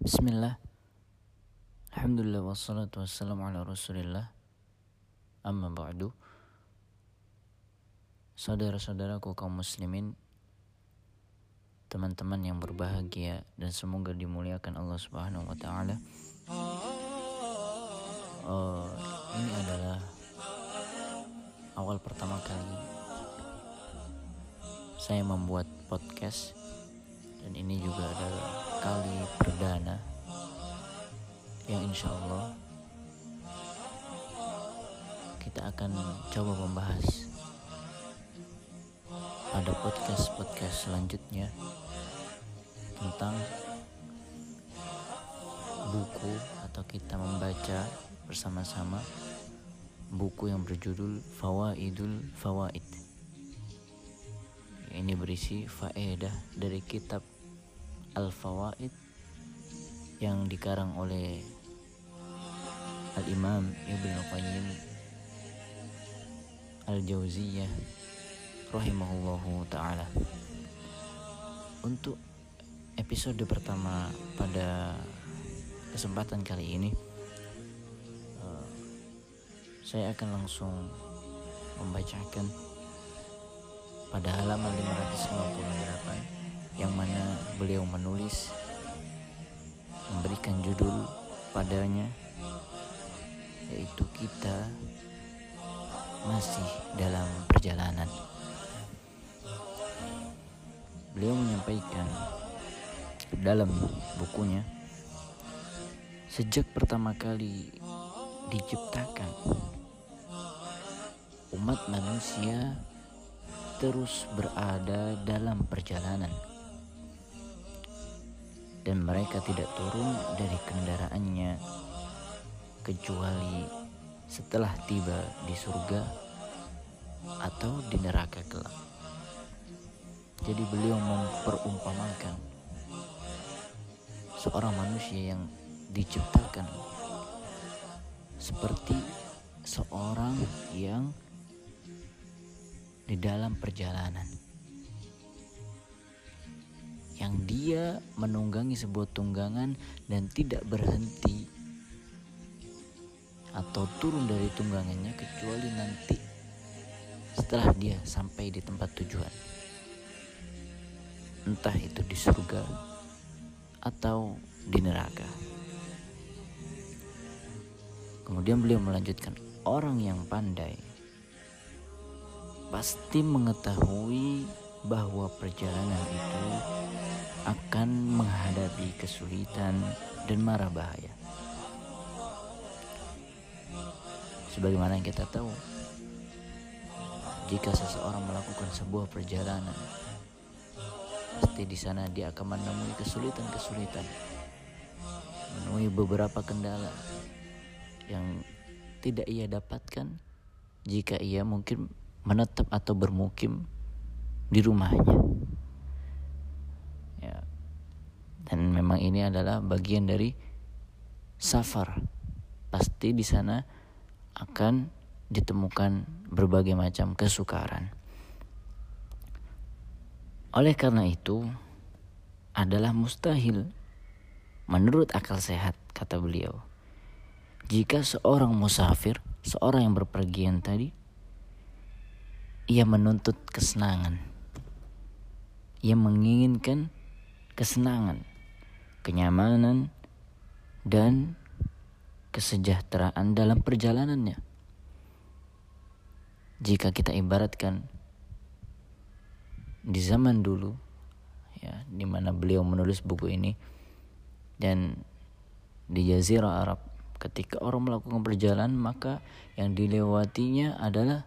Bismillah. Alhamdulillah wassalatu wassalamu ala rasulillah. Amma ba'du. Saudara-saudaraku kaum muslimin Teman-teman yang berbahagia Dan semoga dimuliakan Allah subhanahu wa ta'ala. Uh, Ini adalah Awal pertama kali Saya membuat podcast Dan ini juga adalah kali perdana yang insya Allah kita akan coba membahas pada podcast-podcast selanjutnya tentang buku atau kita membaca bersama-sama buku yang berjudul Fawaidul Fawaid. Ini berisi faedah dari kitab Al-Fawaid yang dikarang oleh Al-Imam Ibn Qayyim Al-Jauziyah rahimahullahu taala. Untuk episode pertama pada kesempatan kali ini uh, saya akan langsung membacakan pada halaman 558 yang mana beliau menulis memberikan judul padanya yaitu kita masih dalam perjalanan. Beliau menyampaikan dalam bukunya sejak pertama kali diciptakan umat manusia terus berada dalam perjalanan dan mereka tidak turun dari kendaraannya kecuali setelah tiba di surga atau di neraka kelak. Jadi beliau memperumpamakan seorang manusia yang diciptakan seperti seorang yang di dalam perjalanan yang dia menunggangi sebuah tunggangan dan tidak berhenti atau turun dari tunggangannya kecuali nanti setelah dia sampai di tempat tujuan. Entah itu di surga atau di neraka. Kemudian beliau melanjutkan orang yang pandai pasti mengetahui bahwa perjalanan itu akan menghadapi kesulitan dan marah bahaya. Sebagaimana yang kita tahu, jika seseorang melakukan sebuah perjalanan, pasti di sana dia akan menemui kesulitan-kesulitan, menemui beberapa kendala yang tidak ia dapatkan jika ia mungkin menetap atau bermukim di rumahnya. Ya. Dan memang ini adalah bagian dari safar. Pasti di sana akan ditemukan berbagai macam kesukaran. Oleh karena itu, adalah mustahil menurut akal sehat, kata beliau. Jika seorang musafir, seorang yang berpergian tadi, ia menuntut kesenangan ia menginginkan kesenangan, kenyamanan, dan kesejahteraan dalam perjalanannya. Jika kita ibaratkan di zaman dulu, ya, di mana beliau menulis buku ini, dan di Jazirah Arab, ketika orang melakukan perjalanan, maka yang dilewatinya adalah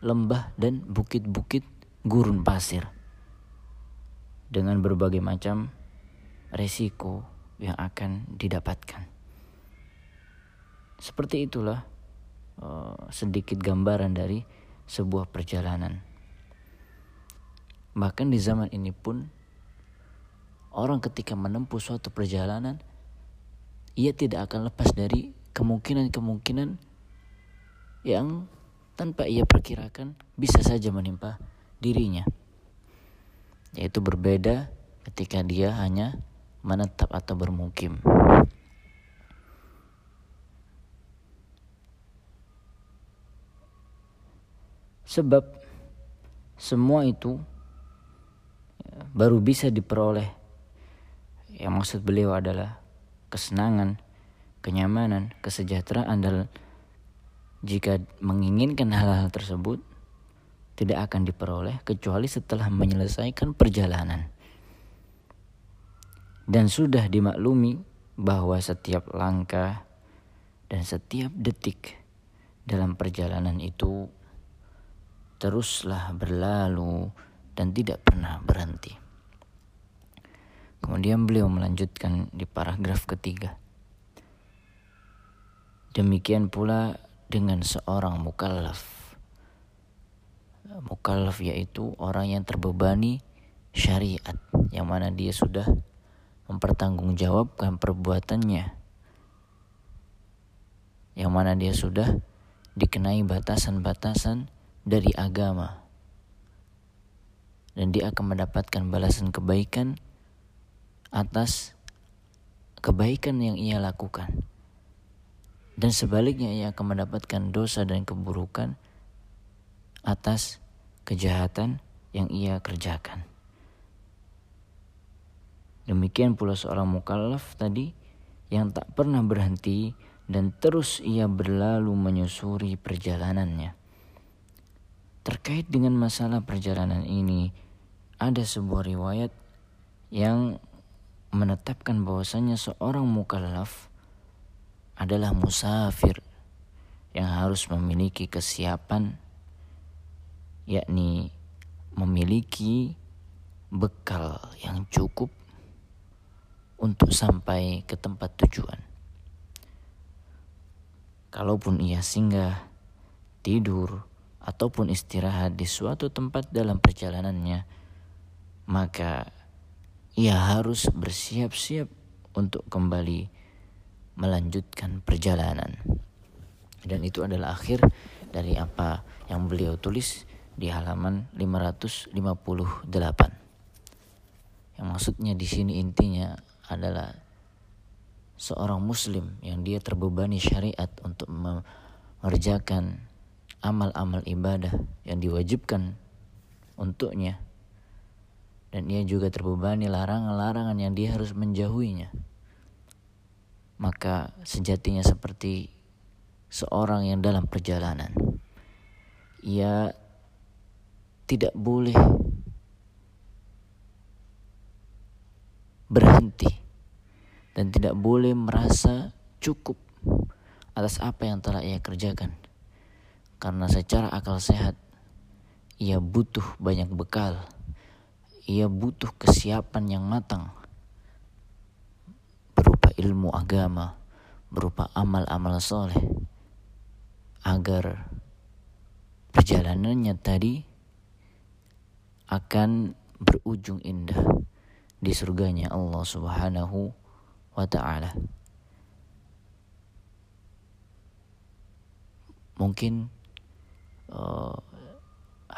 lembah dan bukit-bukit gurun pasir dengan berbagai macam resiko yang akan didapatkan. Seperti itulah uh, sedikit gambaran dari sebuah perjalanan. Bahkan di zaman ini pun orang ketika menempuh suatu perjalanan ia tidak akan lepas dari kemungkinan-kemungkinan yang tanpa ia perkirakan bisa saja menimpa dirinya yaitu berbeda ketika dia hanya menetap atau bermukim. Sebab semua itu ya, baru bisa diperoleh. Yang maksud beliau adalah kesenangan, kenyamanan, kesejahteraan dan jika menginginkan hal-hal tersebut tidak akan diperoleh kecuali setelah menyelesaikan perjalanan. Dan sudah dimaklumi bahwa setiap langkah dan setiap detik dalam perjalanan itu teruslah berlalu dan tidak pernah berhenti. Kemudian beliau melanjutkan di paragraf ketiga. Demikian pula dengan seorang mukallaf mukallaf yaitu orang yang terbebani syariat yang mana dia sudah mempertanggungjawabkan perbuatannya. Yang mana dia sudah dikenai batasan-batasan dari agama. Dan dia akan mendapatkan balasan kebaikan atas kebaikan yang ia lakukan. Dan sebaliknya ia akan mendapatkan dosa dan keburukan atas kejahatan yang ia kerjakan. Demikian pula seorang mukallaf tadi yang tak pernah berhenti dan terus ia berlalu menyusuri perjalanannya. Terkait dengan masalah perjalanan ini, ada sebuah riwayat yang menetapkan bahwasanya seorang mukallaf adalah musafir yang harus memiliki kesiapan yakni memiliki bekal yang cukup untuk sampai ke tempat tujuan. Kalaupun ia singgah, tidur, ataupun istirahat di suatu tempat dalam perjalanannya, maka ia harus bersiap-siap untuk kembali melanjutkan perjalanan. Dan itu adalah akhir dari apa yang beliau tulis di halaman 558. Yang maksudnya di sini intinya adalah seorang muslim yang dia terbebani syariat untuk mengerjakan amal-amal ibadah yang diwajibkan untuknya. Dan ia juga terbebani larangan-larangan yang dia harus menjauhinya. Maka sejatinya seperti seorang yang dalam perjalanan. Ia tidak boleh berhenti dan tidak boleh merasa cukup atas apa yang telah ia kerjakan. Karena secara akal sehat ia butuh banyak bekal. Ia butuh kesiapan yang matang berupa ilmu agama, berupa amal-amal soleh agar perjalanannya tadi akan berujung indah di surganya Allah Subhanahu wa taala. Mungkin uh,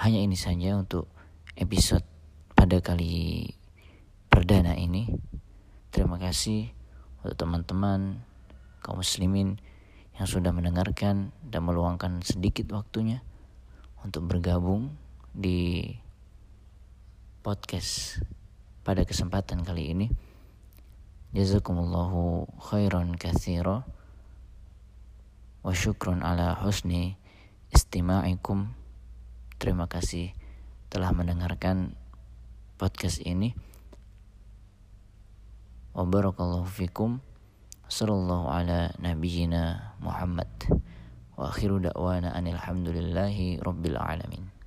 hanya ini saja untuk episode pada kali perdana ini. Terima kasih untuk teman-teman kaum muslimin yang sudah mendengarkan dan meluangkan sedikit waktunya untuk bergabung di podcast pada kesempatan kali ini. Jazakumullahu khairan katsira wa syukron ala husni istima'ikum. Terima kasih telah mendengarkan podcast ini. Wa barakallahu fikum. Sallallahu ala nabiyyina Muhammad. Wa akhiru da'wana anil hamdulillahi rabbil alamin.